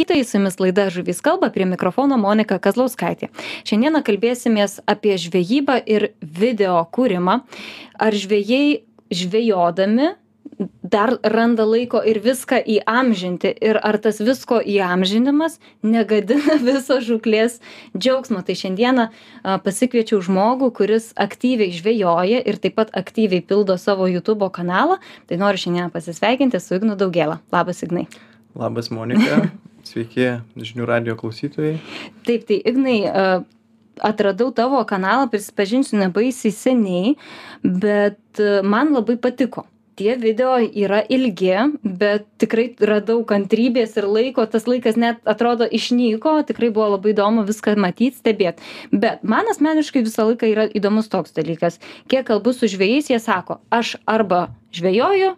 klausytojai, su jumis laida Žuvys kalba, prie mikrofono Monika Kazlauskaitė. Šiandieną kalbėsimės apie žvejybą ir video kūrimą. Ar žvėjai žvejodami dar randa laiko ir viską įamžinti? Ir ar tas visko įamžinimas negadina viso žūklės džiaugsmo? Tai šiandieną pasikviečiau žmogų kuris aktyviai žvejoja ir taip pat aktyviai pildo savo jutūbo kanalą. Tai noriu šiandien pasisveikinti su ignu daugėla. Labas ignai. Labas Monika, sveiki žinių radio klausytojai. taip tai ignai atradau tavo kanalą prisipažinsiu nebaisiai seniai bet man labai patiko. Tie video yra ilgi bet tikrai radau kantrybės ir laiko. Tas laikas net atrodo išnyko tikrai buvo labai įdomu viską matyt stebėt. Bet man asmeniškai visą laiką yra įdomus toks dalykas. Kiek kalbu su žvejais jie sako aš arba žvejoju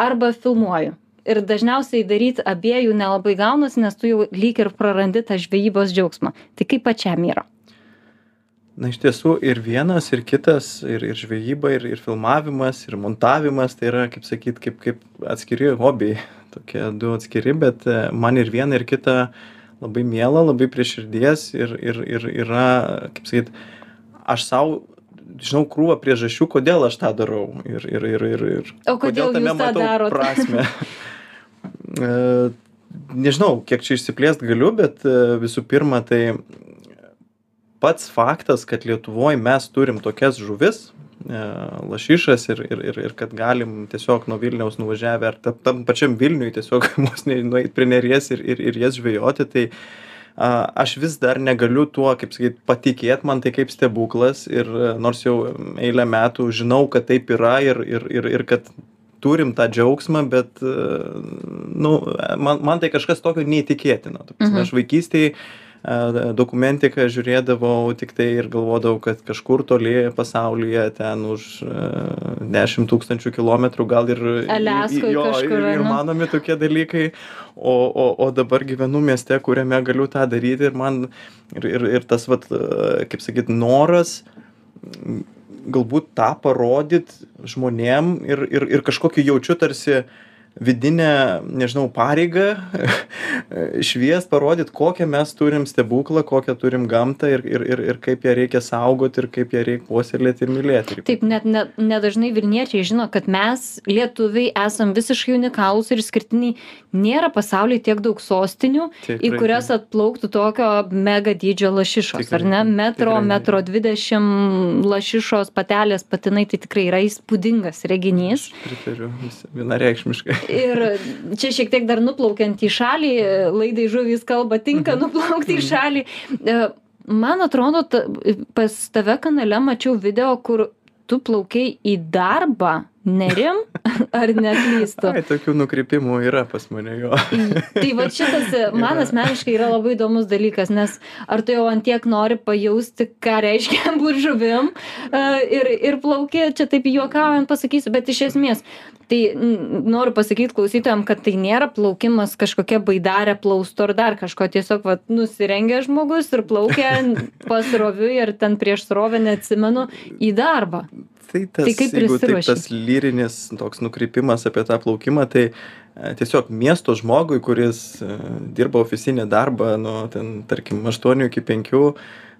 arba filmuoju ir dažniausiai daryt abiejų nelabai gaunasi nes tu jau lyg ir prarandi tą žvejybos džiaugsmą tai kaip pačiam yra Na iš tiesų ir vienas, ir kitas, ir, ir žvejyba, ir, ir filmavimas, ir montavimas, tai yra, kaip sakyt, kaip, kaip atskiri hobiai, tokie du atskiri, bet e, man ir viena, ir kita labai miela, labai prie širdies ir, ir, ir yra, kaip sakyt, aš savo žinau krūvą priežasčių, kodėl aš tą darau. Ir, ir, ir, ir, ir O kodėl tame jūs tą matau darot? prasme. E, Nežinau, kiek čia išsiplėst galiu, bet e, visų pirma, tai pats faktas, kad Lietuvoje mes turim tokias žuvis, e, lašišas ir, ir, ir, ir kad galim tiesiog nuo Vilniaus nuvažiavę ar tam, pačiam Vilniui tiesiog mus nueiti prie neries ir, ir, ir jas žvejoti, tai a, aš vis dar negaliu tuo, kaip sakyt, patikėti, man tai kaip stebuklas ir nors jau eilę metų žinau, kad taip yra ir, ir, ir, ir kad turim tą džiaugsmą, bet, e, nu, man, man tai kažkas tokio neįtikėtino. Ta prasme, Mhm. Aš vaikystėje dokumentiką žiūrėdavau tik tai ir galvodavau, kad kažkur toli pasaulyje, ten už e, 10 tūkstančių kilometrų, gal ir... Aliaskoj jo, kažkur, Ir, ir manomi tokie dalykai, o, o, o dabar gyvenu mieste, kuriame galiu tą daryti ir man, ir, ir, ir tas, vat, e, kaip sakyt, noras galbūt tą parodyt žmonėm ir, ir, ir kažkokį jaučiu tarsi vidinę, nežinau, pareigą šviest, parodyt, kokią mes turim stebuklą, kokią turim gamtą ir, ir, ir, ir kaip ją reikia saugoti ir kaip ją reikia puoselėti ir mylėti. Taip, net ne- nedažnai Vilniečiai žino, kad mes, lietuviai, esam visiškai unikalūs ir skirtiniai. Nėra pasaulyje tiek daug sostinių, Tikrai į kurias atplauktų tokio mega dydžio lašišos, Tikrai ar ne? ne, Metro, tikrai ne. metro dvidešimt lašišos patelės patinai, tai tikrai yra įspūdingas reginys. Pritariu vienareikšmiškai. Ir čia šiek tiek dar nuplaukiant į šalį, laidai žuvys kalba, tinka nuplaukti į šalį. E, Man atrodo, pas tave kanale mačiau video, kur tu plaukiai į darbą, nerim, ar neklystu? Ai, tokių nukrypimų yra pas mane jo. Tai va šitas e, man Yra. asmeniškai yra labai įdomus dalykas, nes ar tu jau antiek nori pajausti, ką reiškia būti žuvim e, ir, ir plaukia, čia taip juokaujant pasakysiu, bet iš esmės, tai noriu pasakyti klausytojams, kad tai nėra plaukimas kažkokia baidarė plausto ar dar kažko, tiesiog va, nusirengia žmogus ir plaukia pasroviui ar ten prieš srovę, neatsimenu, į darbą. Tai, tas, Tai kaip jeigu taip tas lyrinis toks nukrypimas apie tą plaukimą, tai e, tiesiog miesto žmogui, kuris e, dirba oficinį darbą nuo, ten, tarkim, 8 iki 5,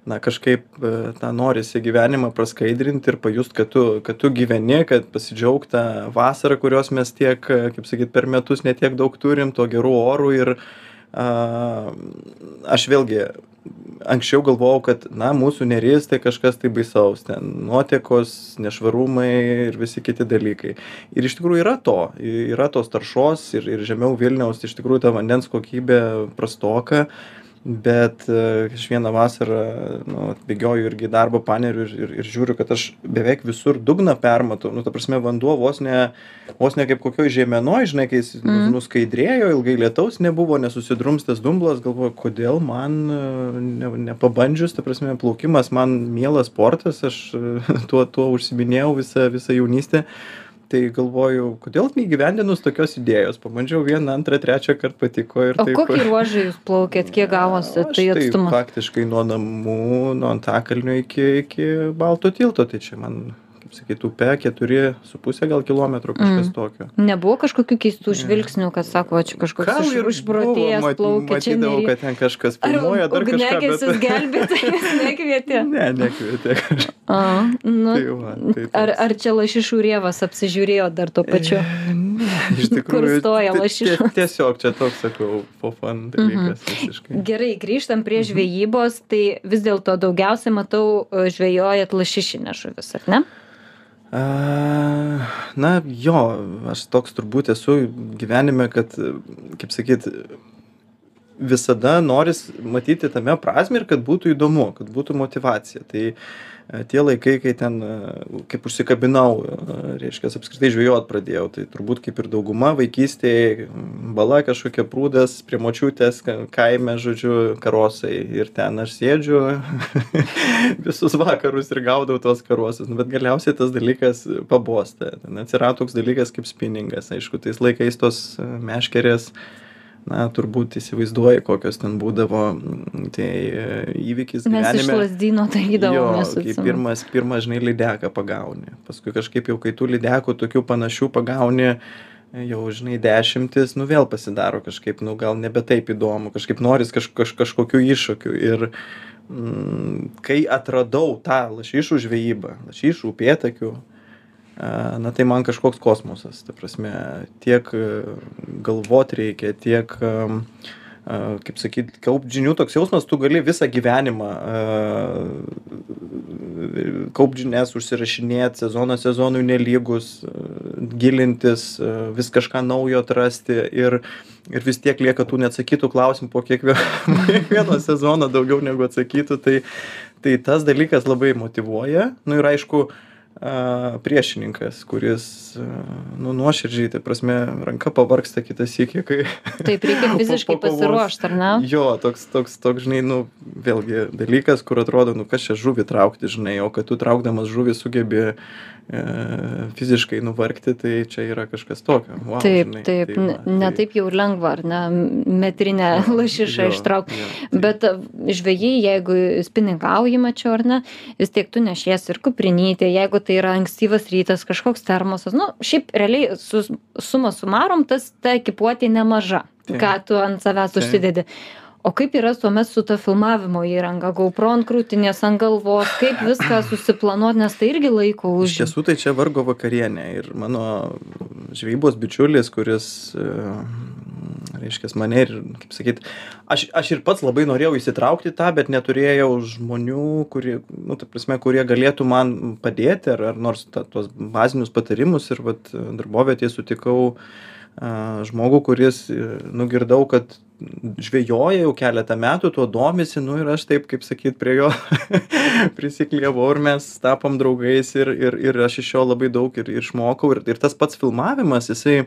na kažkaip e, tą norisi gyvenimą praskaidrinti ir pajust, kad tu, kad tu gyveni, kad pasidžiaug tą vasarą, kurios mes tiek, kaip sakyt, per metus netiek daug turim, to gerų orų ir a, aš vėlgi anksčiau galvojau, kad, na, mūsų neris tai kažkas tai baisaus, ten nuotekos, nešvarumai ir visi kiti dalykai. Ir iš tikrųjų yra to, yra tos taršos ir, ir žemiau Vilniaus iš tikrųjų ta vandens kokybė prastoka, bet e, aš vieną vasarą nu, bėgioju irgi į darbo panerių ir, ir, ir žiūriu, kad aš beveik visur dugną permatau, nu, ta prasme, vanduo vos ne, vos ne kaip kokioj žemėnoj, žinai, kai jis Mhm. nuskaidrėjo, ilgai lietaus nebuvo, nesusidrumstas dumblas, galvoju, kodėl man e, ne, nepabandžius, ta prasme, plaukimas man mielas sportas, aš e, tuo, tuo užsiminėjau visą, visą jaunystę. Tai galvoju, kodėl neįgyvendinus tokios idėjos. Pabandžiau vieną, antrą, trečią kartą patiko ir O kokį ruožą jūs plaukėt, kiek gavosi tai atstumą? Faktiškai nuo namų, nuo Antakalnio iki, iki Balto tilto, tai čia man kaip sakyt upe keturi su puse gal kilometro kažkas Mm. tokio Nebuvo kažkokių keistų žvilgsnių, kad sako, čia kažkoks gal iš, ir išprotėjęs mat- plaukia, čia matydavau kad ten kažkas filmuoja dar kažką bet gelbėtojas nekvietė? ne nekvietė A, nu, tai va tai ar, ar čia lašišų rievas apsižiūrėjo dar tuo pačiu? Ne, iš Kur tikrųjų stoja ti- ti- lašišos? tiesiog čia toks sakau for fun dalykas visiškai Gerai, grįžtam prie Mhm. žvejybos, tai vis dėlto daugiausiai matau e, žvejojat lašišinę žuvis, ar ne? A, na jo aš toks turbūt esu gyvenime kad kaip sakyt visada noris matyti tame prasmę ir kad būtų įdomu kad būtų motyvacija tai tie laikai kai ten e, kaip užsikabinau e, reiškias apskritai žvejot pradėjau tai turbūt kaip ir dauguma vaikystėj bala kažkokia prūdas prie močiutės ka- kaime žodžiu karosai. Ir ten aš sėdžiu visus vakarus ir gaudau tuos karosus nu bet galiausiai tas dalykas pabosta. Ten atsirado toks dalykas kaip spiningas. Aišku tais laikais tos e, meškerės na turbūt įsivaizduoji kokios ten būdavo mm, tai e, įvykis Mes iš gyvenime lasdyno kai pirmas, pirmas, žinai, lydeką pagauni. Paskui kažkaip jau, kai tų lydekų tokių panašių pagauni, jau, žinai, dešimtis, nu vėl pasidaro kažkaip, nu gal nebe taip įdomu, kažkaip noris kaž, kaž, kažkokių iššūkių. Ir mm, kai atradau tą lašišų žvejybą, lašišų, upėtakių, a, na tai man kažkoks kosmosas. Ta prasme, tiek e, galvot reikia, tiek, am, a, kaip sakyt, kaupt žinių toks jausmas, tu gali visą gyvenimą a, kaupt žinias, užsirašinėti, sezonas sezonui nelygus, gilintis, vis kažką naujo atrasti ir, ir vis tiek lieka tų neatsakytų klausimų po kiekvieno, sezono daugiau negu atsakytų. Tai, tai tas dalykas labai motivuoja. Na nu, ir aišku, a, priešininkas, kuris, nu, nuoširdžiai, tai prasme, ranka pavarksta kitas iki, kai... Taip, reikia fiziškai pasiruošti, ar ne? Jo, toks, toks, toks, žinai, nu, vėlgi dalykas, kur atrodo, nu, kas čia žuvį traukti, žinai, o kad tu traukdamas žuvį sugebi e, fiziškai nuvargti, tai čia yra kažkas tokio. Wow, Taip, žinai, taip, tai ne, va, tai- taip jau ir lengva, ar ne, metrinę lašišą ištraukti. Bet a, žvejai, jeigu spiningauji mačiau ar ne, vis tiek tu nešies ir kuprinytė, jeigu tai yra ankstyvas rytas, kažkoks termosas, nu, šiaip realiai su, suma sumarom, tas ta ekipuotė nemaža, Taip. ką tu ant savęs Taip. užsidedi. O kaip yra tuomet su ta filmavimo įranga, GoPro ant krūtinės, ant galvos, kaip viską susiplanuoti, nes tai irgi laiko Iš už. tiesų tai čia vargo vakarienė ir mano žvejybos bičiulis, kuris, e, reiškia, mane ir, kaip sakyt, aš, aš ir pats labai norėjau įsitraukti į tą, bet neturėjau žmonių, kurie, nu, ta prasme, kurie galėtų man padėti ar, ar nors ta, tuos bazinius patarimus ir vat darbovietėje sutikau a, žmogų, kuris, e, nugirdau, kad žvejoja jau keletą metų, tuo domisi, nu ir aš taip, kaip sakyt, prie jo prisiklievau ir mes tapom draugais ir, ir, ir aš iš jo labai daug ir išmokau. Ir, ir tas pats filmavimas, jisai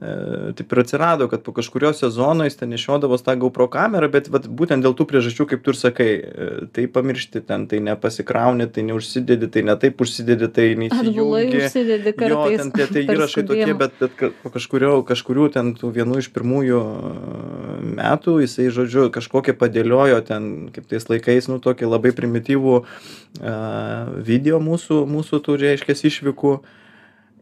e, taip ir atsirado, kad po kažkurio sezono jis ten nešiodavos tą GoPro kamerą, bet vat, būtent dėl tų priežasčių, kaip tu ir sakai, e, tai pamiršti ten, tai nepasikrauni, tai neužsidedi, tai ne taip užsidedi, tai neįsijungi. užsidedi Jo, kartais. ten tie, tie įrašai tokie, bet, bet po kažkurio, kažkurių ten tų vienų iš pirmųjų e, metų jisai, žodžiu, kažkokią padėliojo ten, kaip tais laikais, nu, tokį labai primityvų uh, video mūsų, mūsų tų, reiškia, išvykų.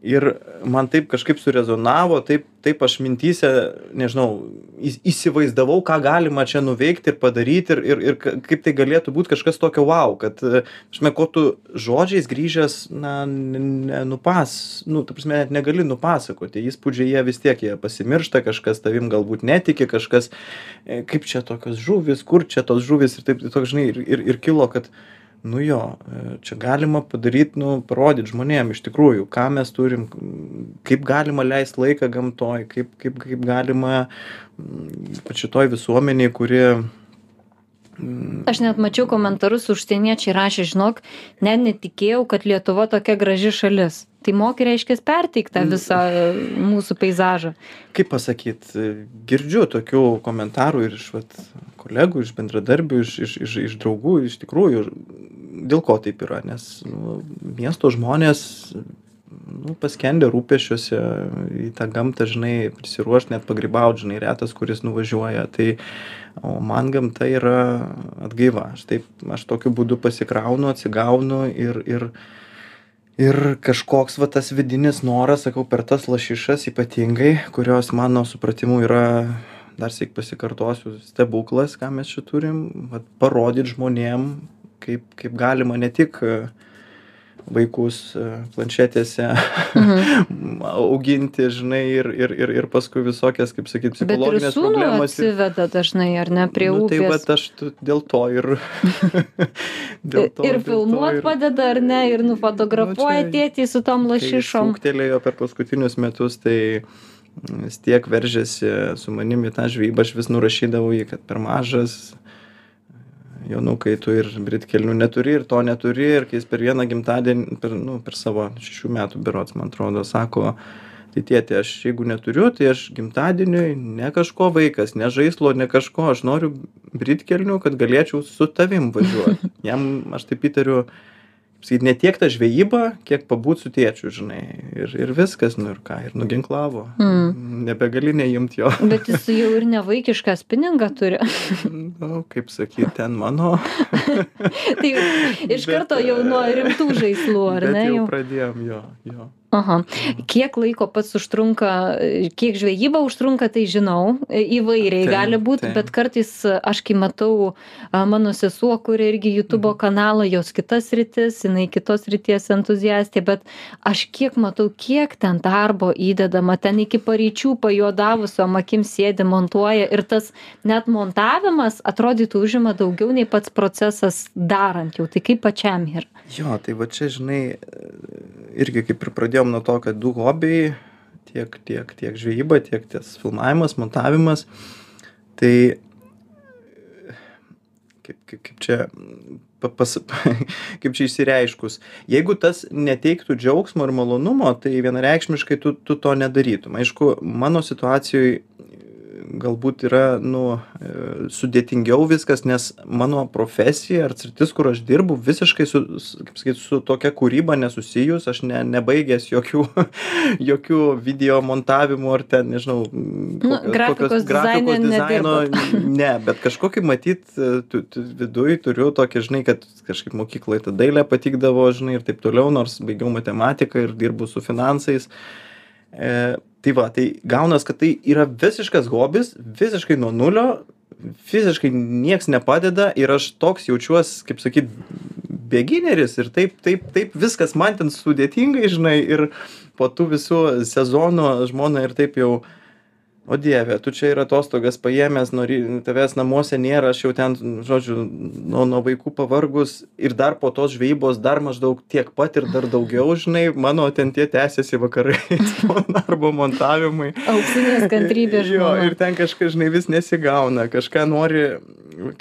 Ir man taip kažkaip surezonavo, taip, taip aš mintyse, nežinau, įs- įsivaizdavau, ką galima čia nuveikti ir padaryti ir, ir, ir ka- kaip tai galėtų būti kažkas tokio wow, kad, e, žinai, ko tu žodžiais grįžęs, na, nenupas, nu, ta prasme, net negali nupasakoti, įspūdžiai jie vis tiek, jie pasimiršta, kažkas tavim galbūt netiki, kažkas, e, kaip čia tokios žuvis, kur čia tos žuvis ir taip, toks, žinai, ir, ir, ir kilo, kad, nu jo, e, čia galima padaryti, nu, parodyti žmonėm iš tikrųjų, ką mes turim, kaip galima leisti laiką gamtoj, kaip, kaip, kaip galima pač šitoj visuomeniai, kuri Aš net mačiau komentarus, užsieniečiai rašė, žinok, net netikėjau, kad Lietuva tokia graži šalis. Tai moki reiškia perteikti tą visą mūsų peizažą. kaip pasakyt, girdžiu tokių komentarų ir iš vat, kolegų, iš bendradarbių, iš, iš, iš, iš draugų, iš tikrųjų, dėl ko taip yra, nes nu, miesto žmonės nu, paskendę rūpešiuose į tą gamtą, žinai, prisiruošti, net pagrybauti, žinai, retas, kuris nuvažiuoja. Tai, o man gamta yra atgaiva. Aš, taip, aš tokiu būdu pasikraunu, atsigaunu ir, ir, ir kažkoks va tas vidinis noras sakau per tas lašišas ypatingai kurios mano supratimu yra darsyk pasikartosiu stebuklas ką mes čia turim vat parodyt žmonėm kaip kaip galima ne tik vaikus planšetėse Mhm. auginti žinai ir ir ir ir paskui visokias kaip sakyt Bet ir psichologinės problemos ir atsiveda dažnai, ar ne, prie nu, tai upės. vat aš tu- dėl to ir dėl to ir filmuot ir- padeda, ar ne, ir nufotografuoja Nu, tėtį su tom lašišom. šūktelėjo per paskutinius metus tai vis tiek veržėsi su manimi tą žvejybą aš vis nurašydavau jį kad per mažas jonukai tu ir britkelnių neturi ir to neturi ir kai jis per vieną gimtadienį per nu per savo šešių metų berods man atrodo sako tai tėti aš jeigu neturiu tai aš gimtadieniui ne kažko vaikas ne žaislo ne kažko aš noriu britkelnių kad galėčiau su tavim važiuot. Jam aš taip įtariu sakyt ne tiek ta žvejyba kiek pabūt su tėčiu žinai ir ir viskas nu ir ką ir nuginklavo Mm. nebegali neimt jo Bet jis jau ir nevaikišką spiningą turi. nu kaip sakyt ten mano tai iš Bet, karto jau nuo rimtų žaislų, ar bet ne? jau Jau. pradėjom jo jo Aha. Kiek laiko pats užtrunka, kiek žvejyba užtrunka, tai žinau, įvairiai Taip, gali būti, taip. bet kartais aš kai matau mano sesuo, kuri irgi YouTube Mhm. kanalą, jos kitas rytis, jinai kitos ryties entuziastė, bet aš kiek matau, kiek ten darbo įdedama, ten iki paryčių pajuodavusio akim sėdi, montuoja ir tas net montavimas atrodytų užima daugiau nei pats procesas darant jau. Tai kaip pačiam yra? jo tai va čia žinai irgi kaip ir pradėjom nuo to kad du hobiai tiek tiek tiek žvejyba tiek tas filmavimas montavimas. Tai kaip kaip kaip čia pa pas kaip čia išsireiškus jeigu tas neteiktų džiaugsmo ir malonumo tai vienareikšmiškai tu tu to nedarytum. Aišku mano situacijoj galbūt yra nu e, sudėtingiau viskas nes mano profesija ar sritis kur aš dirbu visiškai su kaip sakyt su tokia kūryba nesusijus aš ne nebaigęs jokių jokių video montavimų ar ten nežinau Nu, grafikos dizaine dizaino ne bet kažkokį matyt e, tu tu viduj turiu tokį žinai kad kažkaip mokykloj ta dailė patikdavo žinai ir taip toliau nors baigiau matematiką ir dirbu su finansais. E, tai va tai gaunas kad tai yra visiškas hobis visiškai nuo nulio fiziškai nieks nepadeda ir aš toks jaučiuos kaip sakyt begineris ir taip taip taip viskas man ten sudėtingai žinai ir po tų visų sezonų žmona ir taip jau o dieve tu čia ir atostogas paėmęs nuo ry tavęs namuose nėra aš jau ten žodžiu nuo nuo vaikų pavargus ir dar po tos žvejybos dar maždaug tiek pat ir dar daugiau žinai mano ten tie tęsiasi vakarai po darbo montavimai Auksinės kantrybės jo žmona. ir ten kažkas žinai vis nesigauna kažką nori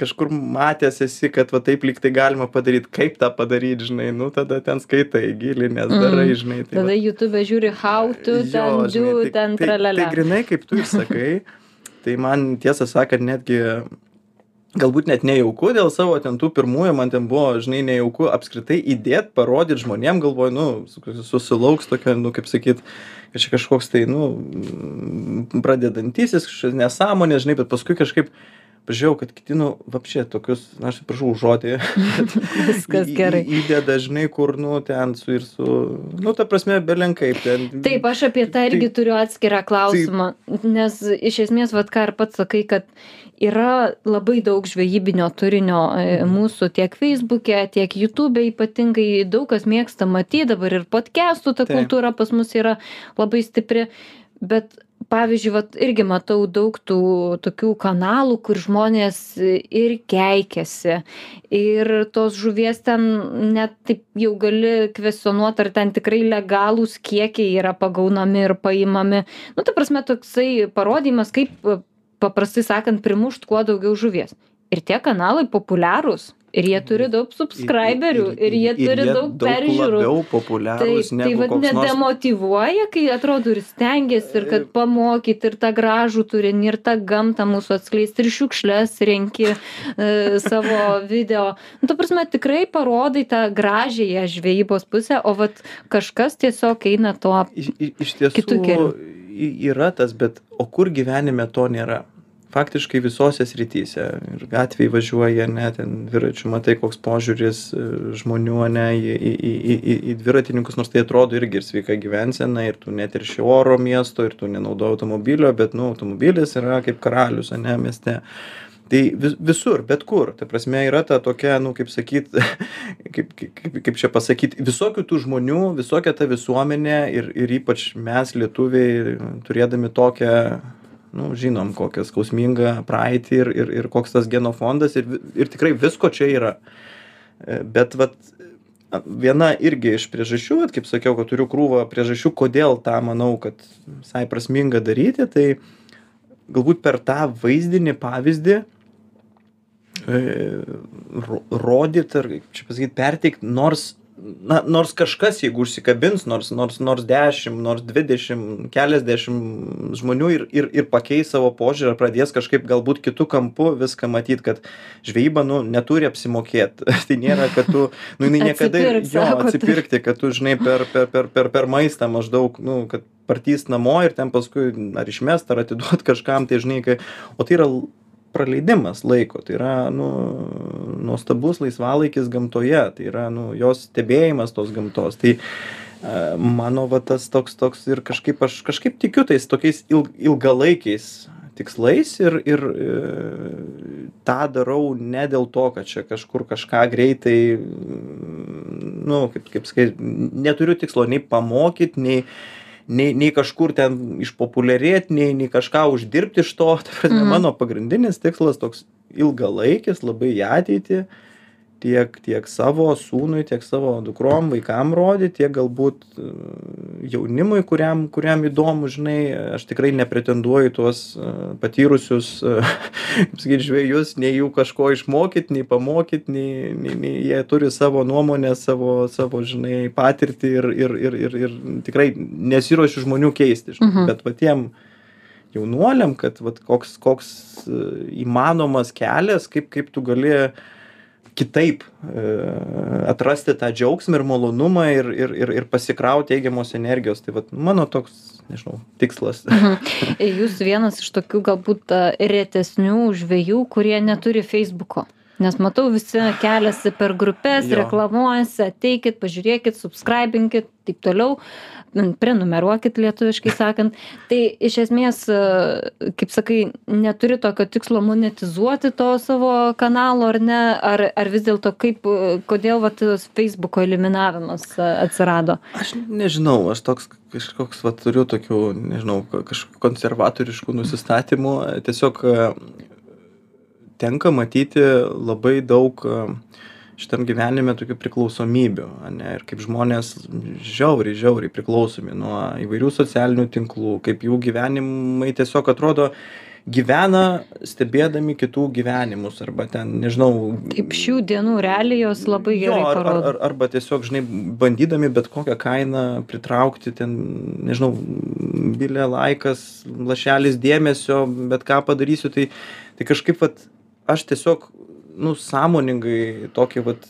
kažkur matęs esi kad va taip lyg tai galima padaryt kaip tą padaryt žinai nu tada ten skaitai gilinies Mm. darai žinai tai Tada va YouTube žiūri how to, Jo, ten do, žinai, tai- ten tai- tralelė. Tai grinai, kaip tu ir sakai, tai man tiesą sakant netgi galbūt net nejauku dėl savo ten tų pirmųjų, man ten buvo, žinai, nejauku apskritai įdėt, parodyti žmonėm, galvoju, nu, su- susilauks tokia, nu, kaip sakyt, kad čia kažkoks tai, nu, pradedantysis, kažkoks nesąmonė, žinai, bet paskui kažkaip pažiūrėjau, kad kiti, nu, vapšė tokius, na, aš prašau žodį, Viskas gerai. Įdeda, žinai, kur, nu, ten su ir su, nu, ta prasme, belenkaip ten. Taip, aš apie tą irgi turiu atskirą klausimą, nes iš esmės, vad ką ir pats sakai, kad yra labai daug žvejybinio turinio e, mūsų tiek Facebook'e, tiek YouTube'e ypatingai daug kas mėgsta matyti, dabar ir podcastų ta Taip. kultūra pas mus yra labai stipri, bet pavyzdžiui, vat, irgi matau daug tų tokių kanalų, kur žmonės ir keikiasi. Ir tos žuvies ten net taip jau gali kvestionuoti, ar ten tikrai legalūs kiekiai yra pagaunami ir paimami. Nu, ta prasme, toksai parodymas, kaip paprastai sakant, primušt kuo daugiau žuvies. Ir tie kanalai populiarūs. Ir jie turi daug subscriberių. Ir, jie turi daug peržiūrų. labiau populiarūs tai negu vad nedemotyvuoja, kai atrodo ir stengiasi, ir kad pamokyti, ir tą gražų turinį, ir tą gamtą mūsų atskleisti, ir šiukšlės renki e, savo video. Nu, ta prasme, tikrai parodai tą gražiąją žvejybos pusę, o vat kažkas tiesiog eina to. iš, iš- tiesų yra tas, bet o kur gyvenime to nėra? Faktiškai visose srityse. Ir gatvėj važiuoji ane ten dviračiu matai koks požiūris e, žmonių ane į į į į į į dviratininkus nors tai atrodo irgi ir sveika gyvensena ir tu neterši oro miesto ir tu nenaudoji automobilio bet nu automobilis yra kaip karalius ane mieste. Tai vis visur bet kur ta prasme yra ta tokia nu kaip sakyt kaip kaip kaip čia pasakyt visokių tų žmonių visokia ta visuomenė ir ir ypač mes lietuviai turėdami tokią nu žinom kokią skausmingą praeitį ir ir ir koks tas genofondas ir ir tikrai visko čia yra. E, bet vat viena irgi iš priežasčių vat kaip sakiau kad turiu krūvą priežasčių kodėl tą manau kad visai prasminga daryti tai galbūt per tą vaizdinį pavyzdį e, ro rodyt ar kaip čia pasakyt perteikt nors na nors kažkas jeigu užsikabins nors nors nors dešim nors dvidešim keliasdešim žmonių ir ir ir pakeis savo požiūrį ar pradės kažkaip galbūt kitu kampu viską matyt kad žvejyba nu neturi apsimokėt. Tai nėra kad tu nu jinai niekada jo atsipirkti kad tu žinai per per per per per maistą maždaug nu kad partys namo ir ten paskui ar išmest ar atiduot kažkam tai žinai kai o tai yra praleidimas laiko. Tai yra nu nuostabus laisvalaikis gamtoje. Tai yra nu jos stebėjimas tos gamtos. Tai a, mano va tas toks toks ir kažkaip aš kažkaip tikiu tais tokiais il ilgalaikiais tikslais ir ir e, tą darau ne dėl to kad čia kažkur kažką greitai nu kaip kaip sakyt neturiu tikslo nei pamokyt nei nei nei kažkur ten išpopuliarėt nei nei kažką uždirbt iš to ta prasme Mhm. mano pagrindinis tikslas toks ilgalaikis labai į ateitį tiek tiek savo sūnui tiek savo dukrom vaikam rodyt tiek galbūt e, jaunimui kuriam kuriam įdomu žinai aš tikrai nepretenduoju į tuos e, patyrusius e, kaip sakyt žvejus nei jų kažko išmokyt nei pamokyt nei nei nei jie turi savo nuomonę savo savo žinai patirtį ir ir ir ir ir tikrai nesiruošiu žmonių keisti žinai Mhm. bet va tiem jaunuoliam kad vat koks koks įmanomas kelias kaip kaip tu gali kitaip e, atrasti tą džiaugsmą ir malonumą ir ir ir ir pasikraut teigiamos energijos tai vat mano toks nežinau tikslas Mhm. Jūs vienas iš tokių galbūt a, retesnių žvėjų, kurie neturi Facebooko. Nes matau, visi keliasi per grupės, Jo. reklamuojasi, ateikit, pažiūrėkit, subscribinkit, taip toliau, prenumeruokit lietuviškai sakant. Tai iš esmės, a, kaip sakai, neturi tokio tikslo monetizuoti to savo kanalo ar ne, ar, ar vis dėlto kaip, a, kodėl va, tas Facebooko eliminavimas a, atsirado. aš nežinau aš toks kažkoks vat turiu tokių nežinau ka- kažkokių konservatoriškų nusistatymų tiesiog e, tenka matyti labai daug šitam gyvenime tokių priklausomybių ane ir kaip žmonės žiauriai žiauriai priklausomi nuo įvairių socialinių tinklų kaip jų gyvenimai tiesiog atrodo gyvena stebėdami kitų gyvenimus arba ten nežinau Taip šių dienų realijos labai gerai Jo, ar, ar, arba tiesiog, žinai, bandydami bet kokią kainą pritraukti ten, nežinau, bilė laikas, lašelis dėmesio, bet ką padarysiu, tai, tai kažkaip, vat, aš tiesiog, nu, sąmoningai tokį, vat,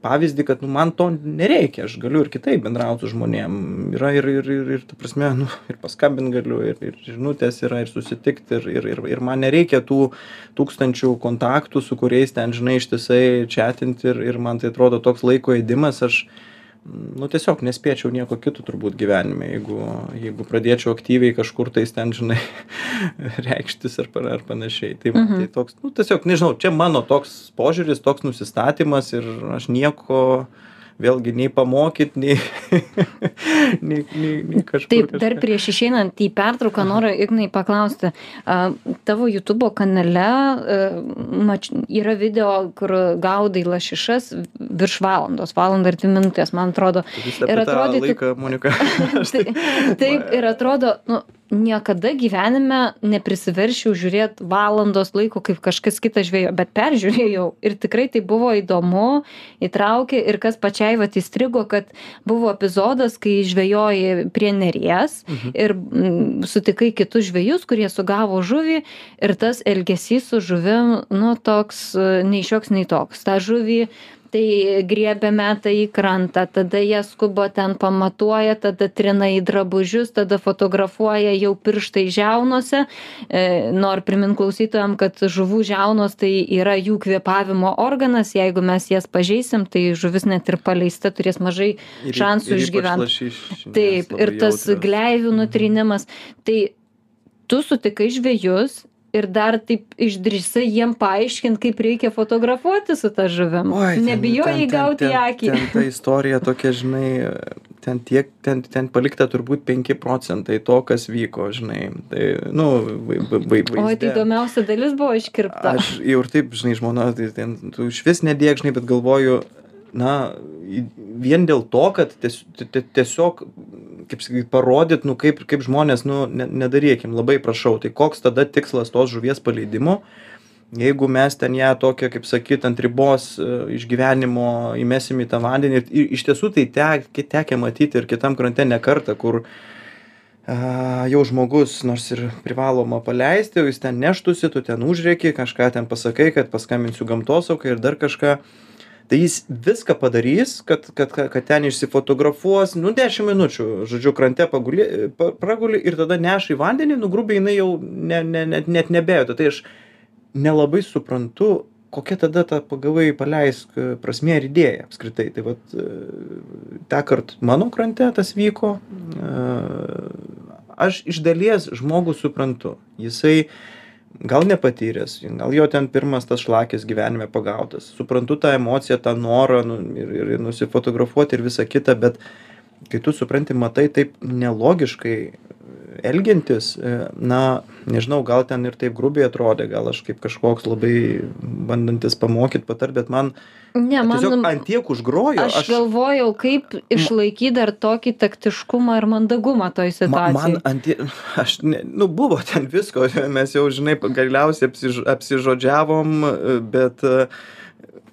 pavyzdį, kad, nu, man to nereikia, aš galiu ir kitaip bendrauti su žmonėm. Yra ir, ir, ir, ir ta prasme, nu, ir paskambint galiu, ir, ir žinutės yra, ir susitikti, ir, ir, ir, ir man nereikia tų tūkstančių kontaktų, su kuriais ten, žinai, ištisai čatinti ir, ir man tai atrodo toks laiko įdimas, aš, nu, tiesiog nespėčiau nieko kito turbūt gyvenime, jeigu, jeigu pradėčiau aktyviai kažkur tais ten, žinai, reikštis ar, ar panašiai. Tai, va, Mhm. tai toks, nu, tiesiog, nežinau, čia mano toks požiūris, toks nusistatymas ir aš nieko vėlgi nei pamokyt, nei, nei, nei, nei kažkur. Taip, dar kažką. prieš išeinant į pertrauką noriu Ignai paklausti, tavo YouTube kanale mač, yra video, kur gaudai lašišas virš valandos, valandą ir dvi minutės, man atrodo. Ir tą atrodytų- laiką, Monika. Tai, taip, ir atrodo, nu, niekada gyvenime neprisiveršiau žiūrėti valandos laiko, kaip kažkas kitas žvėjo, bet peržiūrėjau ir tikrai tai buvo įdomu, įtraukė ir kas pačiai va įstrigo, kad buvo epizodas, kai žvejoji prie neries Mhm. ir mm, sutikai kitus žvėjus, kurie sugavo žuvį ir tas elgesys su žuvim, nu, toks nei šioks, nei toks. Ta žuvį tai griebia meta į krantą tada jie skuba ten pamatuoja tada trina į drabužius tada fotografuoja jau pirštai žiaunose e, noriu primint klausytojam kad žuvų žiaunos tai yra jų kvėpavimo organas jeigu mes jas pažeisim tai žuvis net ir paleista turės mažai Ir, šansų ir ypač išgyvent. lašišinės taip ir tas jautrios. gleivių nutrynimas tai tu sutikai žvejus ir dar taip išdrįsai jiem paaiškint kaip reikia fotografuoti su ta žuvim. Oi, ten- nebijojai ten- ten- gauti ten- akį. Ten ta istorija tokia, žinai, ten tiek, ten, ten palikta turbūt 5 procentai to, kas vyko, žinai. Tai, nu, vai, vai, vai, oi tai įdomiausia dalis buvo iškirpta. Aš jau ir taip, žinai, žmona, tai ten, tu iš vis nedėk, žinai, bet galvoju, na, vien dėl to, kad ties, ti- tiesiog, kaip sakyti, parodyt, nu, kaip, kaip žmonės, nu, ne, nedarykim, labai prašau. Tai koks tada tikslas tos žuvies paleidimo, jeigu mes ten ją tokią, kaip sakyt, ant ribos e, išgyvenimo įmesim į tą vandenį. Ir, iš tiesų tai tek, tekia matyti ir kitam krante ne kartą, kur a, jau žmogus nors ir privaloma paleisti, o jis ten neštusi, tu ten užrėki, kažką ten pasakai, kad paskambinsiu gamtosaukai ir dar kažką. Tai jis viską padarys, kad, kad, kad ten išsifotografuos, nu 10 minučių, žodžiu, krante paguli, pa- praguli ir tada neša į vandenį, nu grubiai jinai jau ne, ne, net, net nebėjote. Tai aš nelabai suprantu, kokia tada ta pagavai paleisk e, prasmė ir idėja apskritai. Tai vat tą kartą mano krante tas vyko. e, Aš iš dalies žmogų suprantu. Jisai gal nepatyręs, gal jo ten pirmas tas šlakis gyvenime pagautas. Suprantu tą emociją, tą norą nu, ir, ir, nusifotografuoti ir visa kita, bet kai tu supranti, matai taip nelogiškai elgiantis, e, na, nežinau, gal ten ir taip grubiai atrodė, gal aš kaip kažkoks labai bandantis pamokyti, patart, bet man ne tiesiog man ant tiek užgrojo, aš galvojau kaip išlaikyt dar tokį taktiškumą ir mandagumą toj situacijoj man ant tie, aš, ne, nu buvo ten visko, mes jau, žinai, galiausiai apsiž, apsižodžiavom, bet e,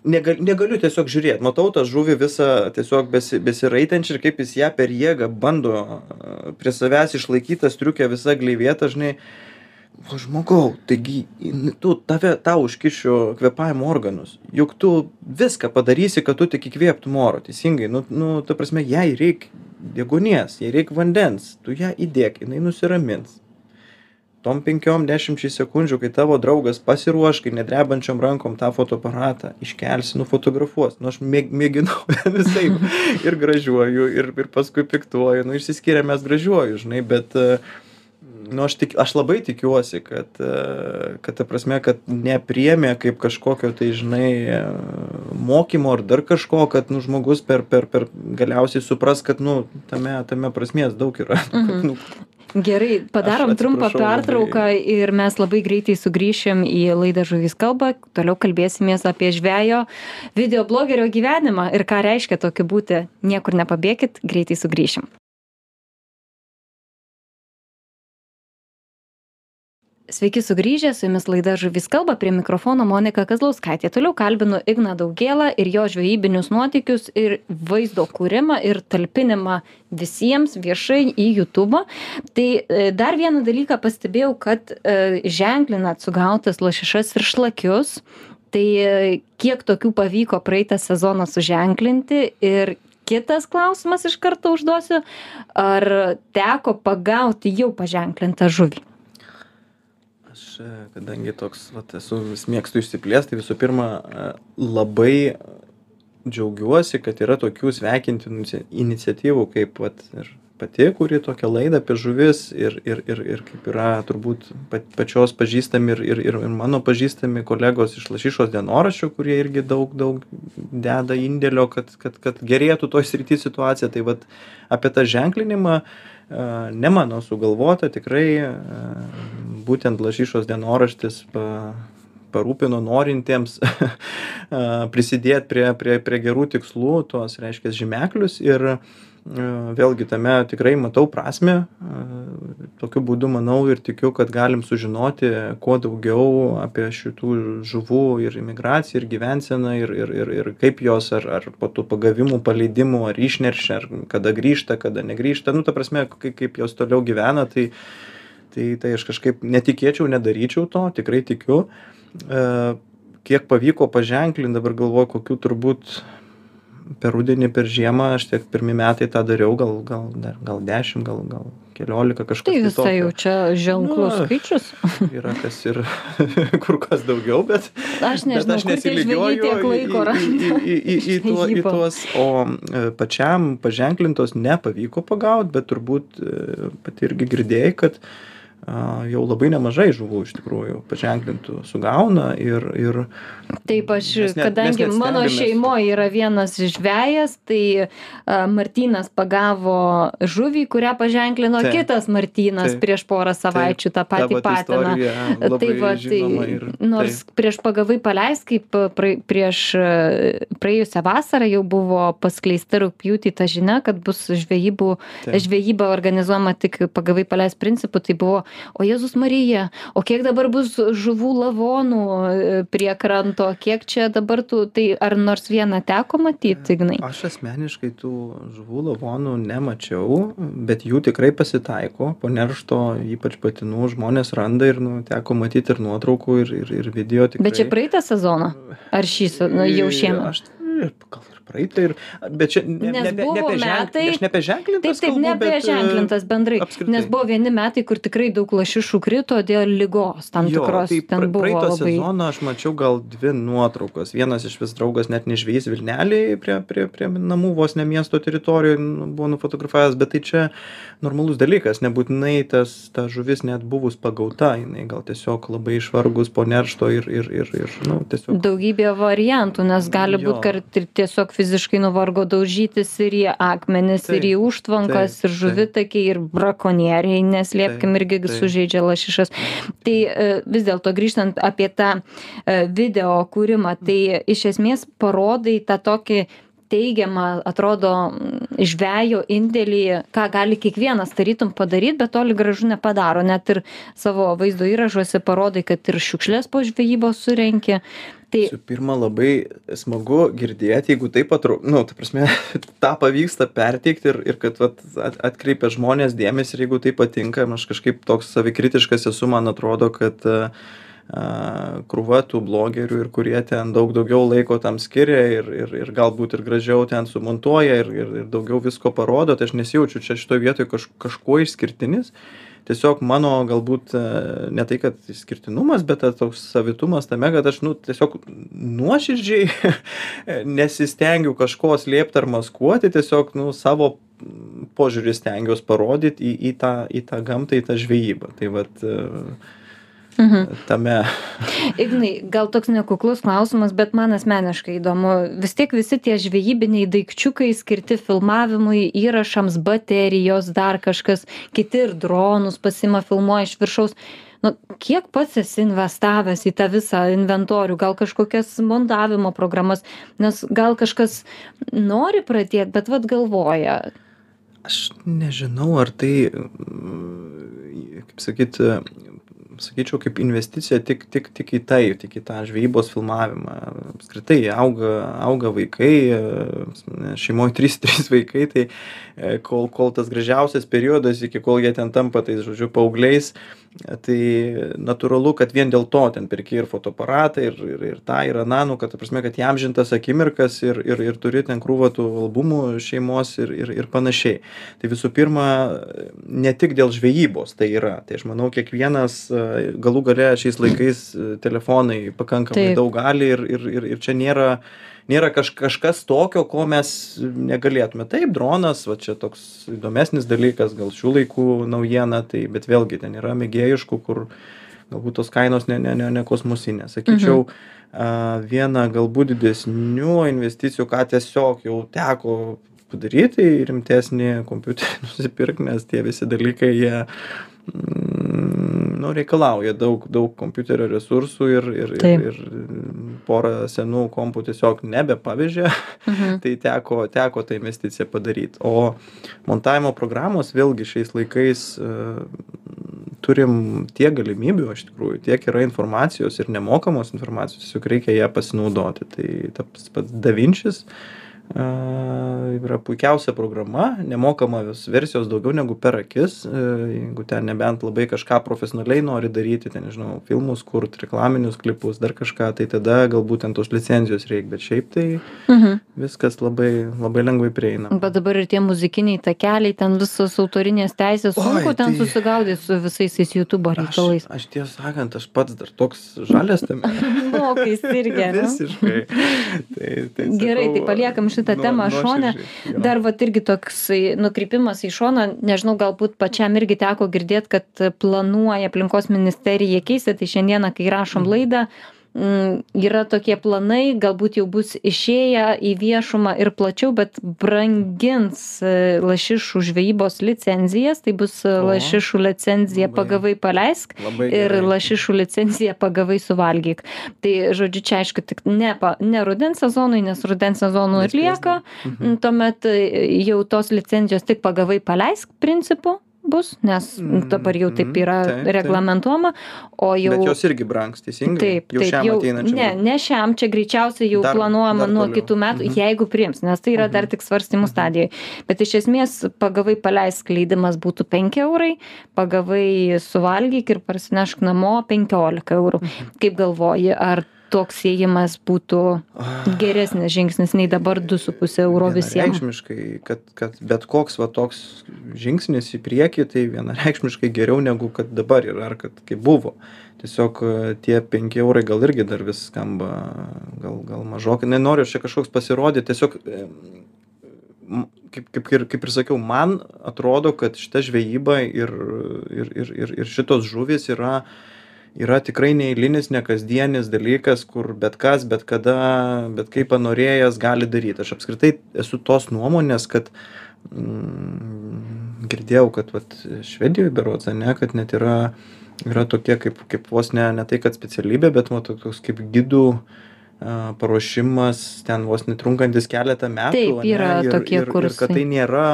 negal, negaliu tiesiog žiūrėti. Matau tą žuvį visą tiesiog besi, besiraitančią ir kaip jis ją per jėgą bando prie savęs išlaikyti, striukė visa gleivėta, žinai. O žmogau, taigi tu tave, tau užkišiu kvepavimo organus. Juk tu viską padarysi, kad tu tik įkvėptum oro, teisingai. Nu, nu ta prasme, jai reikia degonės, jai reikia vandens. Tu ją įdėk, jinai nusiramins. Tom penkiom dešimčiai sekundžių, kai tavo draugas pasiruoš, kai nedrebančiom rankom tą fotoaparatą iškelsi, nufotografuos. Nu, aš mėg, mėginau visai ir gražiuoju, ir, ir paskui piktuoju. Nu, išsiskiria mes gražiuoju, žinai, bet nu, aš, tik, aš labai tikiuosi, kad, e, kad ta prasme, kad nepriemė kaip kažkokio tai, žinai, e, mokymo ar dar kažko, kad, nu, žmogus per, per, per galiausiai supras, kad, nu, tame, tame prasmės daug yra. Mhm. nu, Gerai, padarom trumpą pertrauką ir mes labai greitai sugrįšim į laidą Žuvys kalba. Toliau kalbėsimės apie žvejo videoblogerio gyvenimą ir ką reiškia tokiu būti. Niekur nepabėgit, greitai sugrįšim. Sveiki sugrįžę, su jumis laida Žuvis kalba, prie mikrofono Monika Kazlauskaitė. Toliau kalbinu Igną Daugėlą ir jo žvejybinius nuotykius ir vaizdo kūrimą ir talpinimą visiems viešai į YouTube. Tai e, dar vieną dalyką pastebėjau, kad e, ženklinat sugautas lašišas ir šlakius. Tai e, kiek tokių pavyko praeitą sezoną suženklinti ir kitas klausimas iš karto užduosiu, ar teko pagauti jau paženklintą žuvį? Aš, e, kadangi toks, vat, esu, mėgstu išsiplėsti, tai visų pirma, e, labai džiaugiuosi, kad yra tokių sveikintinų inici- iniciatyvų, kaip vat, ir pati, kuri tokią laidą apie žuvis ir, ir, ir, ir kaip yra turbūt pa- pačios pažįstami ir, ir, ir mano pažįstami kolegos iš lašišos dienoraščių, kurie irgi daug, daug deda indėlio, kad, kad, kad gerėtų toj srity situacija. Tai vat apie tą ženklinimą e, ne mano sugalvota, tikrai būtent lašišos dienoraštis pa, parūpino norintiems prisidėti prie, prie, prie gerų tikslų, tuos reiškia žymeklius ir vėlgi tame tikrai matau prasme. e, Tokiu būdu manau ir tikiu, kad galim sužinoti kuo daugiau apie šitų žuvų ir imigraciją, ir gyvenseną, ir, ir, ir, ir kaip jos, ar, ar po tų pagavimų, paleidimų, ar išneršia, ar kada grįžta, kada negrįžta. Nu, ta prasme, kaip, jos toliau gyvena, tai, tai, tai aš kažkaip netikėčiau, nedaryčiau to, tikrai tikiu. E, kiek pavyko paženklint dabar galvoju kokių turbūt per rudenį per žiemą aš tiek pirmi metai tą dariau gal gal dar gal dešim gal gal keliolika kažkas Tai visai jau čia ženklus Nu, skaičius. yra kas ir kur kas daugiau bet Aš bet nežinau, aš tie žvejai nesilygioju tiek laiko į- į, į, į, tuo, į tuos, o e, pačiam paženklintos nepavyko pagaut, bet turbūt e, pati irgi girdėjai, kad a, jau labai nemažai žuvų iš tikrųjų paženklintų sugauna ir, ir Taip, aš, Mes net- mes kadangi net mano šeimoje yra vienas žvejas, tai a, Martynas pagavo žuvį, kurią paženklino Taip. kitas Martynas Taip. prieš porą savaičių tą ta patį vat patiną. Tai va, tai, ir nors prieš pagavai paleist, kaip pra, prieš praėjusią vasarą jau buvo paskleista rūpjūtį ta žinia, kad bus žvejybų, Taip. žvejyba organizuojama tik pagavai paleist principu, tai buvo, o Jėzus Marija, o kiek dabar bus žuvų lavonų e, prie kranto, kiek čia dabar tų, tai ar nors vieną teko matyti, Ignai? Aš asmeniškai tų žuvų lavonų nemačiau, bet jų tikrai pasitaiko. Po neršto, ypač patinų, žmonės randa ir nu, teko matyti ir nuotraukų, ir, ir, ir video. Tikrai. Bet čia praeitą sezoną? Ar šį, nu, jau šiemet? Aš gal praeitą, ir, bet čia ne, Nes ne, ne, buvo ne, metai- aš ne apie ženklintas. Taip, taip, kalbu, ne apie bet, e, bendrai. apskritai. Nes buvo vieni metai, kur tikrai daug lašišų krito dėl lygos tam Jo, tikros. tai ten buvo praeitą labai. sezoną aš mačiau gal dvi nuotraukas. Vienas iš vis draugas net nežvėjys Vilnelį prie, prie, prie namų vos ne miesto teritorijoje buvo nufotografavęs, bet tai čia normalus dalykas. Nebūtinai tas, ta žuvis net buvus pagauta, jinai gal tiesiog labai išvargus po neršto ir, ir, ir, ir nu, tiesiog. Daugybė variantų, nes gali būti, kad ir tiesiog fiziškai nuvargo daužytis ir į akmenis, ir į Taip, užtvankas, taip, ir žuvitakiai, ir brakonieriai, neslėpkim, Taip, irgi taip. sužeidžia lašišas. Tai e, vis dėlto grįžtant apie tą e, video kūrimą, tai iš esmės parodai tą tokį teigiamą, atrodo, žvejo indėlį, ką gali kiekvienas tarytum padaryti, bet toli gražu nepadaro. Net ir savo vaizdo įrašuose parodai, kad ir šiukšlės po žvejybos surenki. Tai pirma, labai smagu girdėti, jeigu taip atrodo, nu, ta prasme, tą pavyksta perteikti ir, ir kad vat, at, atkreipia žmonės dėmesį ir jeigu tai patinka, aš kažkaip toks savikritiškas esu, man atrodo, kad a, krūva tų blogerių ir kurie ten daug daugiau laiko tam skiria ir, ir, ir galbūt ir gražiau ten sumontuoja ir, ir, ir daugiau visko parodo, tai aš nesijaučiu čia šitoje vietoje kaž, kažkuo išskirtinis. Tiesiog mano galbūt e, ne tai, kad išskirtinumas, bet tas toks savitumas tame, kad aš nu, tiesiog nuoširdžiai nesistengiu kažko slėpti ar maskuoti, tiesiog nu, savo požiūrį stengiuosi parodyti į, į, tą, į tą gamtą, į tą žvejybą. Tai vat e, mhm. tame. Ignai, gal toks nekuklus klausimas, bet man asmeniškai įdomu. Vis tiek visi tie žvejybiniai daikčiukai skirti filmavimui, įrašams, baterijos, dar kažkas, kiti ir dronus pasima filmuoja iš viršaus. Nu, kiek pats esi investavęs į tą visą inventorių, gal kažkokias montavimo programas, nes gal kažkas nori pradėti, bet vad galvoja. Aš nežinau, ar tai, kaip sakyt, sakyčiau, kaip investicija tik, tik, tik į tai, tik į tą žvejybos filmavimą. Apskritai, auga, auga vaikai, šeimoje trys, trys vaikai, tai e, kol, kol tas gražiausias periodas, iki kol jie ten tampa, tai žodžiu, paaugliais, tai natūralu, kad vien dėl to ten perki ir fotoaparatą, ir, ir, ir tą, ir aną, nu, kad, ta prasme, kad jam žintas akimirkas ir, ir, ir turi ten krūvą tų albumų šeimos ir, ir, ir panašiai. Tai visų pirma, ne tik dėl žvejybos tai yra. Tai aš manau, kiekvienas e, galų gale šiais laikais e, telefonai pakankamai Taip. daug gali ir, ir, ir, ir čia nėra nėra kaž, kažkas tokio, ko mes negalėtume. Taip, dronas, va čia toks įdomesnis dalykas, gal šių laikų naujiena, tai, bet vėlgi ten yra mėgėjiškų, kur galbūt tos kainos ne, ne, ne, ne kosmosinės. Sakyčiau, mhm. viena galbūt didesnių investicijų, ką tiesiog jau teko padaryti, rimtesnį kompiuterį nusipirkti, nes tie visi dalykai, jie mm, nu, reikalauja daug, daug kompiuterio resursų ir, ir, ir, ir porą senų kompų tiesiog nebepavyzdžia, Mhm. tai teko, teko tą investiciją padaryti. O montavimo programos vėlgi šiais laikais uh, turim tiek galimybių, iš tikrųjų, tiek yra informacijos ir nemokamos informacijos, tiesiog reikia ją pasinaudoti. Tai tas pats Davinčis, yra puikiausia programa, nemokamos versijos daugiau negu per akis, jeigu ten nebent labai kažką profesionaliai nori daryti, ten, nežinau, filmus kurti, reklaminius klipus, dar kažką, tai tada galbūt ten tos licenzijos reikia, bet šiaip tai mhm. viskas labai, labai lengvai prieina. Bet dabar ir tie muzikiniai takeliai, ten visos autorinės teisės, sunku ten tai... susigaudyti su visais tais YouTube reikalais. Aš, aš tiesą sakant, aš pats dar toks žalės tame. Mokais irgi. Visiškai. Tai, tai Gerai, sakau, tai paliekam šitą nuo, temą šone. Dar va irgi toks nukrypimas į šoną, nežinau, galbūt pačiam irgi teko girdėti, kad planuoja aplinkos ministerija keisti, tai šiandieną, kai rašom mhm. laidą, Mm, yra tokie planai, galbūt jau bus išėję į viešumą ir plačiau, bet brangins e, lašišų žvejybos licenzijas, tai bus e, o, lašišų licenzija labai, pagavai paleisk ir lašišų licenzija pagavai suvalgyk. Tai žodžiu, čia aišku, tik ne, ne rudens sezonui, nes rudens sezonų ir lieka, mhm. tuomet e, jau tos licenzijos tik pagavai paleisk principu bus, nes dabar jau taip mm, yra taip, reglamentuojama, o jau... Bet jos irgi brangs, teisingai? Taip, jau taip, jau, ne, ne šiam, čia greičiausiai jau dar, planuojama dar nuo kitų metų, -hmm. jeigu priims, nes tai yra dar mhm. tik svarstymų mhm. stadijoje. Bet iš esmės pagavai paleisk leidimas būtų 5 eurai, pagavai suvalgyk ir parsinešk namo 15 eurų. Mhm. Kaip galvoji, ar toks ėjimas būtų geresnis žingsnis nei dabar 2,5 euro visiems. Vienareikšmiškai, kad, kad bet koks va toks žingsnis į priekį, tai vienareikšmiškai geriau negu kad dabar yra, ar kad kaip buvo. Tiesiog e, tie 5 eurai gal irgi dar vis skamba, gal, gal mažokai. Nenoriu čia kažkoks pasirodyti, tiesiog kaip, kaip, ir, kaip ir sakiau, man atrodo, kad šita žvejyba ir, ir, ir, ir, ir šitos žuvis yra uh, yra tikrai neeilinis nekasdienis dalykas kur bet kas bet kada bet kaip panorėjęs gali daryt aš apskritai esu tos nuomonės kad mm, girdėjau kad vat švedijoj berods ane kad net yra yra tokie kaip kaip vos ne ne tai kad specialybė bet va toks kaip gidų paruošimas ten vos netrunkantis keletą metų Taip, yra ane, ir, tokie ir, kursai. ir kad tai nėra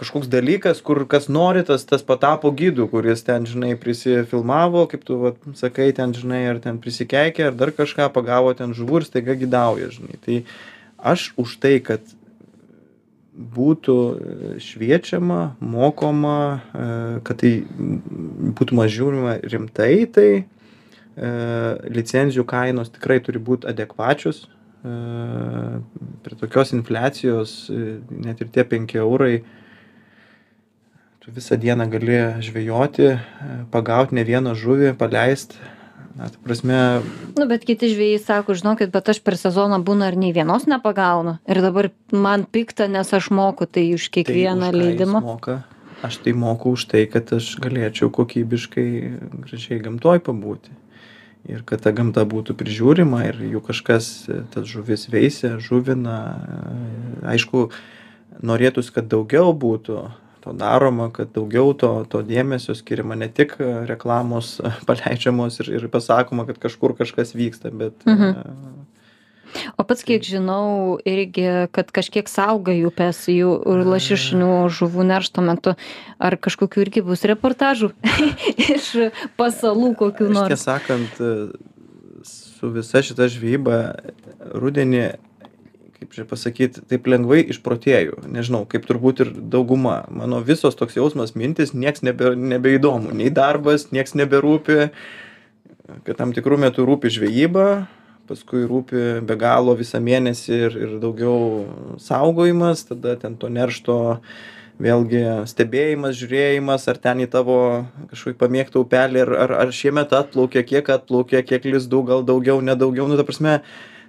kažkoks dalykas kur kas nori tas tas patapo gidu kuris ten žinai prisifilmavo kaip tu vat sakai ten žinai ar ten prisikeikė ar dar kažką pagavo ten žuvų ir staiga gidauja žinai. Tai aš už tai kad būtų šviečiama mokoma e, kad tai būtų žiūrima rimtai tai e, licenzijų kainos tikrai turi būt adekvačios e, prie tokios infliacijos net ir tie penki eurai tu visą dieną gali žvejoti, pagauti ne vieną žuvį, paleisti. Na, ta prasme. Nu, bet kiti žvėjai sako, žinokit, bet aš per sezoną būna ir nei vienos nepagaunu. Ir dabar man pikta, nes aš moku tai už kiekvieną tai leidimą. Moka. Aš tai moku už tai, kad aš galėčiau kokybiškai gražiai gamtoj pabūti. Ir kad ta gamta būtų prižiūrima ir jų kažkas tas žuvis veisia, žuvina. Aišku, norėtųsi, kad daugiau būtų to daroma kad daugiau to to dėmesio skiriama ne tik e, reklamos paleidžiamos ir ir pasakoma kad kažkur kažkas vyksta bet mhm. E, o pats kiek žinau irgi kad kažkiek saugai upes jų lašišinių žuvų neršto metu. Ar kažkokių irgi bus reportažų iš pasalų kokių nors? tiesą sakant e, su visa šita žvejyba rudenį kaip čia pasakyt taip lengvai išprotėju nežinau kaip turbūt ir dauguma. Mano visos toks jausmas mintys nieks nebe nebeįdomu. Nei darbas nieks neberūpi. Kad tam tikru metu rūpi žvejyba paskui rūpi be galo visą mėnesį ir ir daugiau saugojimas tada ten to neršto vėlgi stebėjimas žiūrėjimas ar ten į tavo kažkokį pamėgtą upelį ar ar ar šiemet atplaukė kiek atplaukė kiek lizdų gal daugiau ne daugiau. Nu ta prasme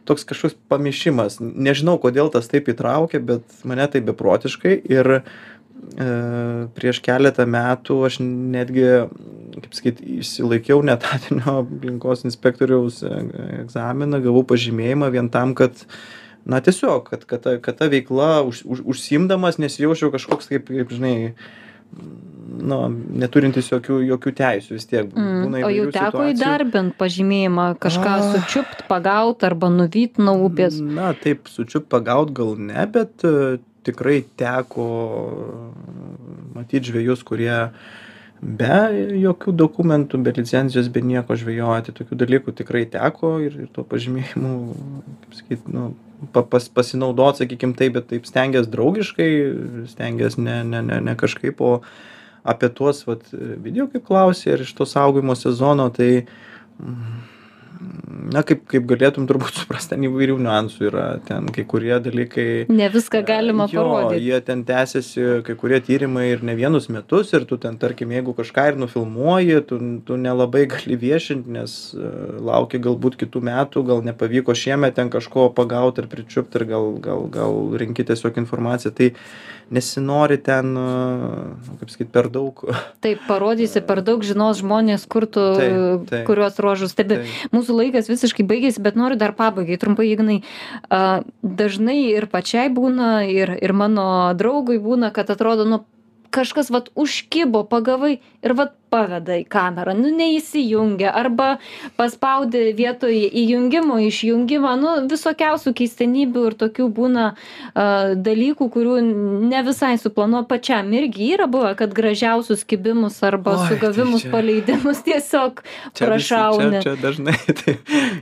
toks kažkoks pamišimas. Nežinau kodėl tas taip įtraukė bet mane tai beprotiškai ir e, prieš keletą metų aš netgi kaip sakyt išsilaikiau neetatinio aplinkos inspektoriaus e, egzaminą gavau pažymėjimą vien tam kad na tiesiog kad kad ta kad ta veikla už už užsiimdamas nesijausčiau kažkoks kaip kaip žinai nu, neturintis jokių, jokių teisų vis tiek. Mm, o jau teko situacijų. įdarbint pažymėjimą, kažką ah. sučiupt, pagaut arba nuvyt nuo upės? Na, taip, sučiupt, pagaut gal ne, bet uh, tikrai teko matyti žvėjus, kurie be jokių dokumentų, be licencijos, be nieko žvėjoti. Tokių dalykų tikrai teko ir, ir tuo pažymėjimu, kaip sakyti, nu, pa pas pasinaudot sakykim taip bet taip stengies draugiškai stengies ne ne ne ne kažkaip o apie tuos vat video kaip klausei ar iš to saugojimo sezono tai mm, na kaip kaip galėtum turbūt suprast ten įvairių niuansų yra ten kai kurie dalykai Ne viską galima jo, parodyti. jie ten tęsiasi kai kurie tyrimai ir ne vienus metus ir tu ten tarkim jeigu kažką ir nufilmuoji tu tu nelabai gali viešint nes e, lauki galbūt kitų metų gal nepavyko šiemet ten kažko pagaut ar pričiupt ir gal gal gal renki tiesiog informaciją tai nesinori ten kaip sakyt per daug Taip, parodysi per daug žinos žmonės, kur tu, Taip, taip. kuriuos ruožus stebi. Tai- Mūsų laikas visiškai baigėsi, bet noriu dar pabaigai, trumpai, Ignai. Dažnai ir pačiai būna, ir, ir mano draugui būna, kad atrodo, nu, kažkas vat užkibo, pagavai ir vat paveda į kamerą, nu neįsijungia, arba paspaudė vietoj įjungimo, išjungimą, nu visokiausių keistenybių ir tokių būna a, dalykų, kurių ne visai suplanuo pačiam. Irgi yra buvę, kad gražiausius kibimus arba Oi, tai sugavimus, čia- paleidimus tiesiog prašauni. čia, čia dažnai, tai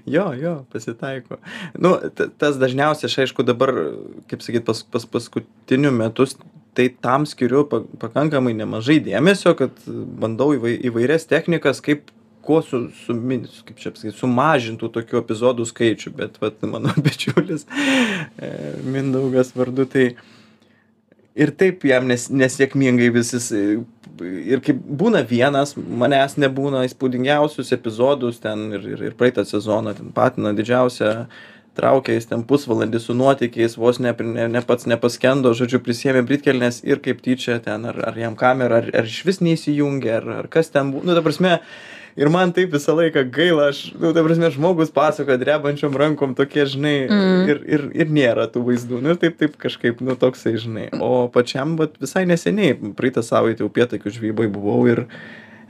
jo, jo, pasitaiko. Nu, tas dažniausiai, aš aišku, dabar, kaip sakyt, pas, pas paskutiniu metus, tai tam skiriu pa, pakankamai nemažai dėmesio, kad bandau įvai, įvairias technikas, kaip kuo su, su, kaip čia pasakyt, sumažintų tokių epizodų skaičių, bet vat, mano bičiulis e, Mindaugas vardu, tai ir taip jam nes, nesėkmingai visis. Ir kaip būna vienas, manęs nebūna įspūdingiausius epizodus ten ir, ir, ir praeitą sezoną, ten patina didžiausią traukia jis ten pusvalandį su nuotykiais, vos ne, ne, ne pats nepaskendo, žodžiu, prisėmė britkelnes ir kaip tyčia ten, ar, ar jam kamera, ar, ar iš vis neįsijungia, ar, ar kas ten. Nu, ta prasme, ir man taip visą laiką gaila, aš, nu, ta prasme, žmogus pasakoja drebančiom rankom tokie, žinai, Mm. ir, ir, ir nėra tų vaizdų. Nu, ir taip, taip kažkaip, nu, toksai, žinai. O pačiam, vat, visai neseniai, praeitą savaitę upėtakių žvybai buvau ir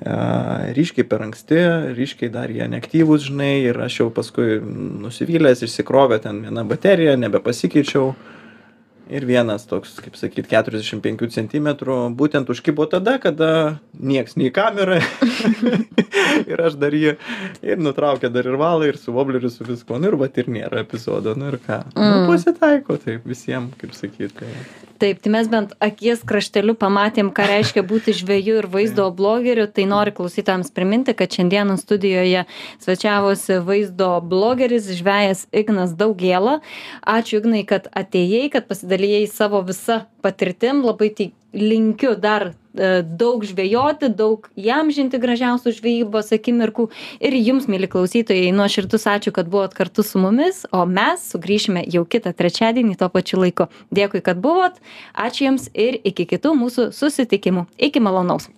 ryškiai per anksti, ryškiai dar jie neaktyvūs, žinai, ir aš jau paskui nusivylęs, išsikrovė ten vieną bateriją, nebepasikeičiau. Ir vienas toks, kaip sakyt, 45 cm, būtent užkibo tada, kada nieks nei kamera. ir aš dar jį ir nutraukė dar ir valą, ir su vobleriu, su viskuo. Nu ir va ir nėra epizodo, nu ir ką. Mm. Nu, Mm. pasitaiko, taip visiems, kaip sakyt. Tai. Taip, tai mes bent akies krašteliu pamatėm, ką reiškia būti žvėju ir vaizdo blogeriu. Tai noriu klausytams priminti, kad šiandieną studijoje svečiavosi vaizdo blogeris, žvėjas Ignas Daugėla. Ačiū Ignai, kad atėjai, kad pasidalijai savo visą patirtim. Labai tik linkiu dar daug žvejoti, daug įamžinti gražiausių žvejybos akimirkų. Ir jums, mėly klausytojai, nuoširdus ačiū, kad buvot kartu su mumis, o mes sugrįšime jau kitą trečiadienį tuo pačiu laiku. Dėkui, kad buvot, ačiū jums ir iki kitų mūsų susitikimų. Iki malonaus.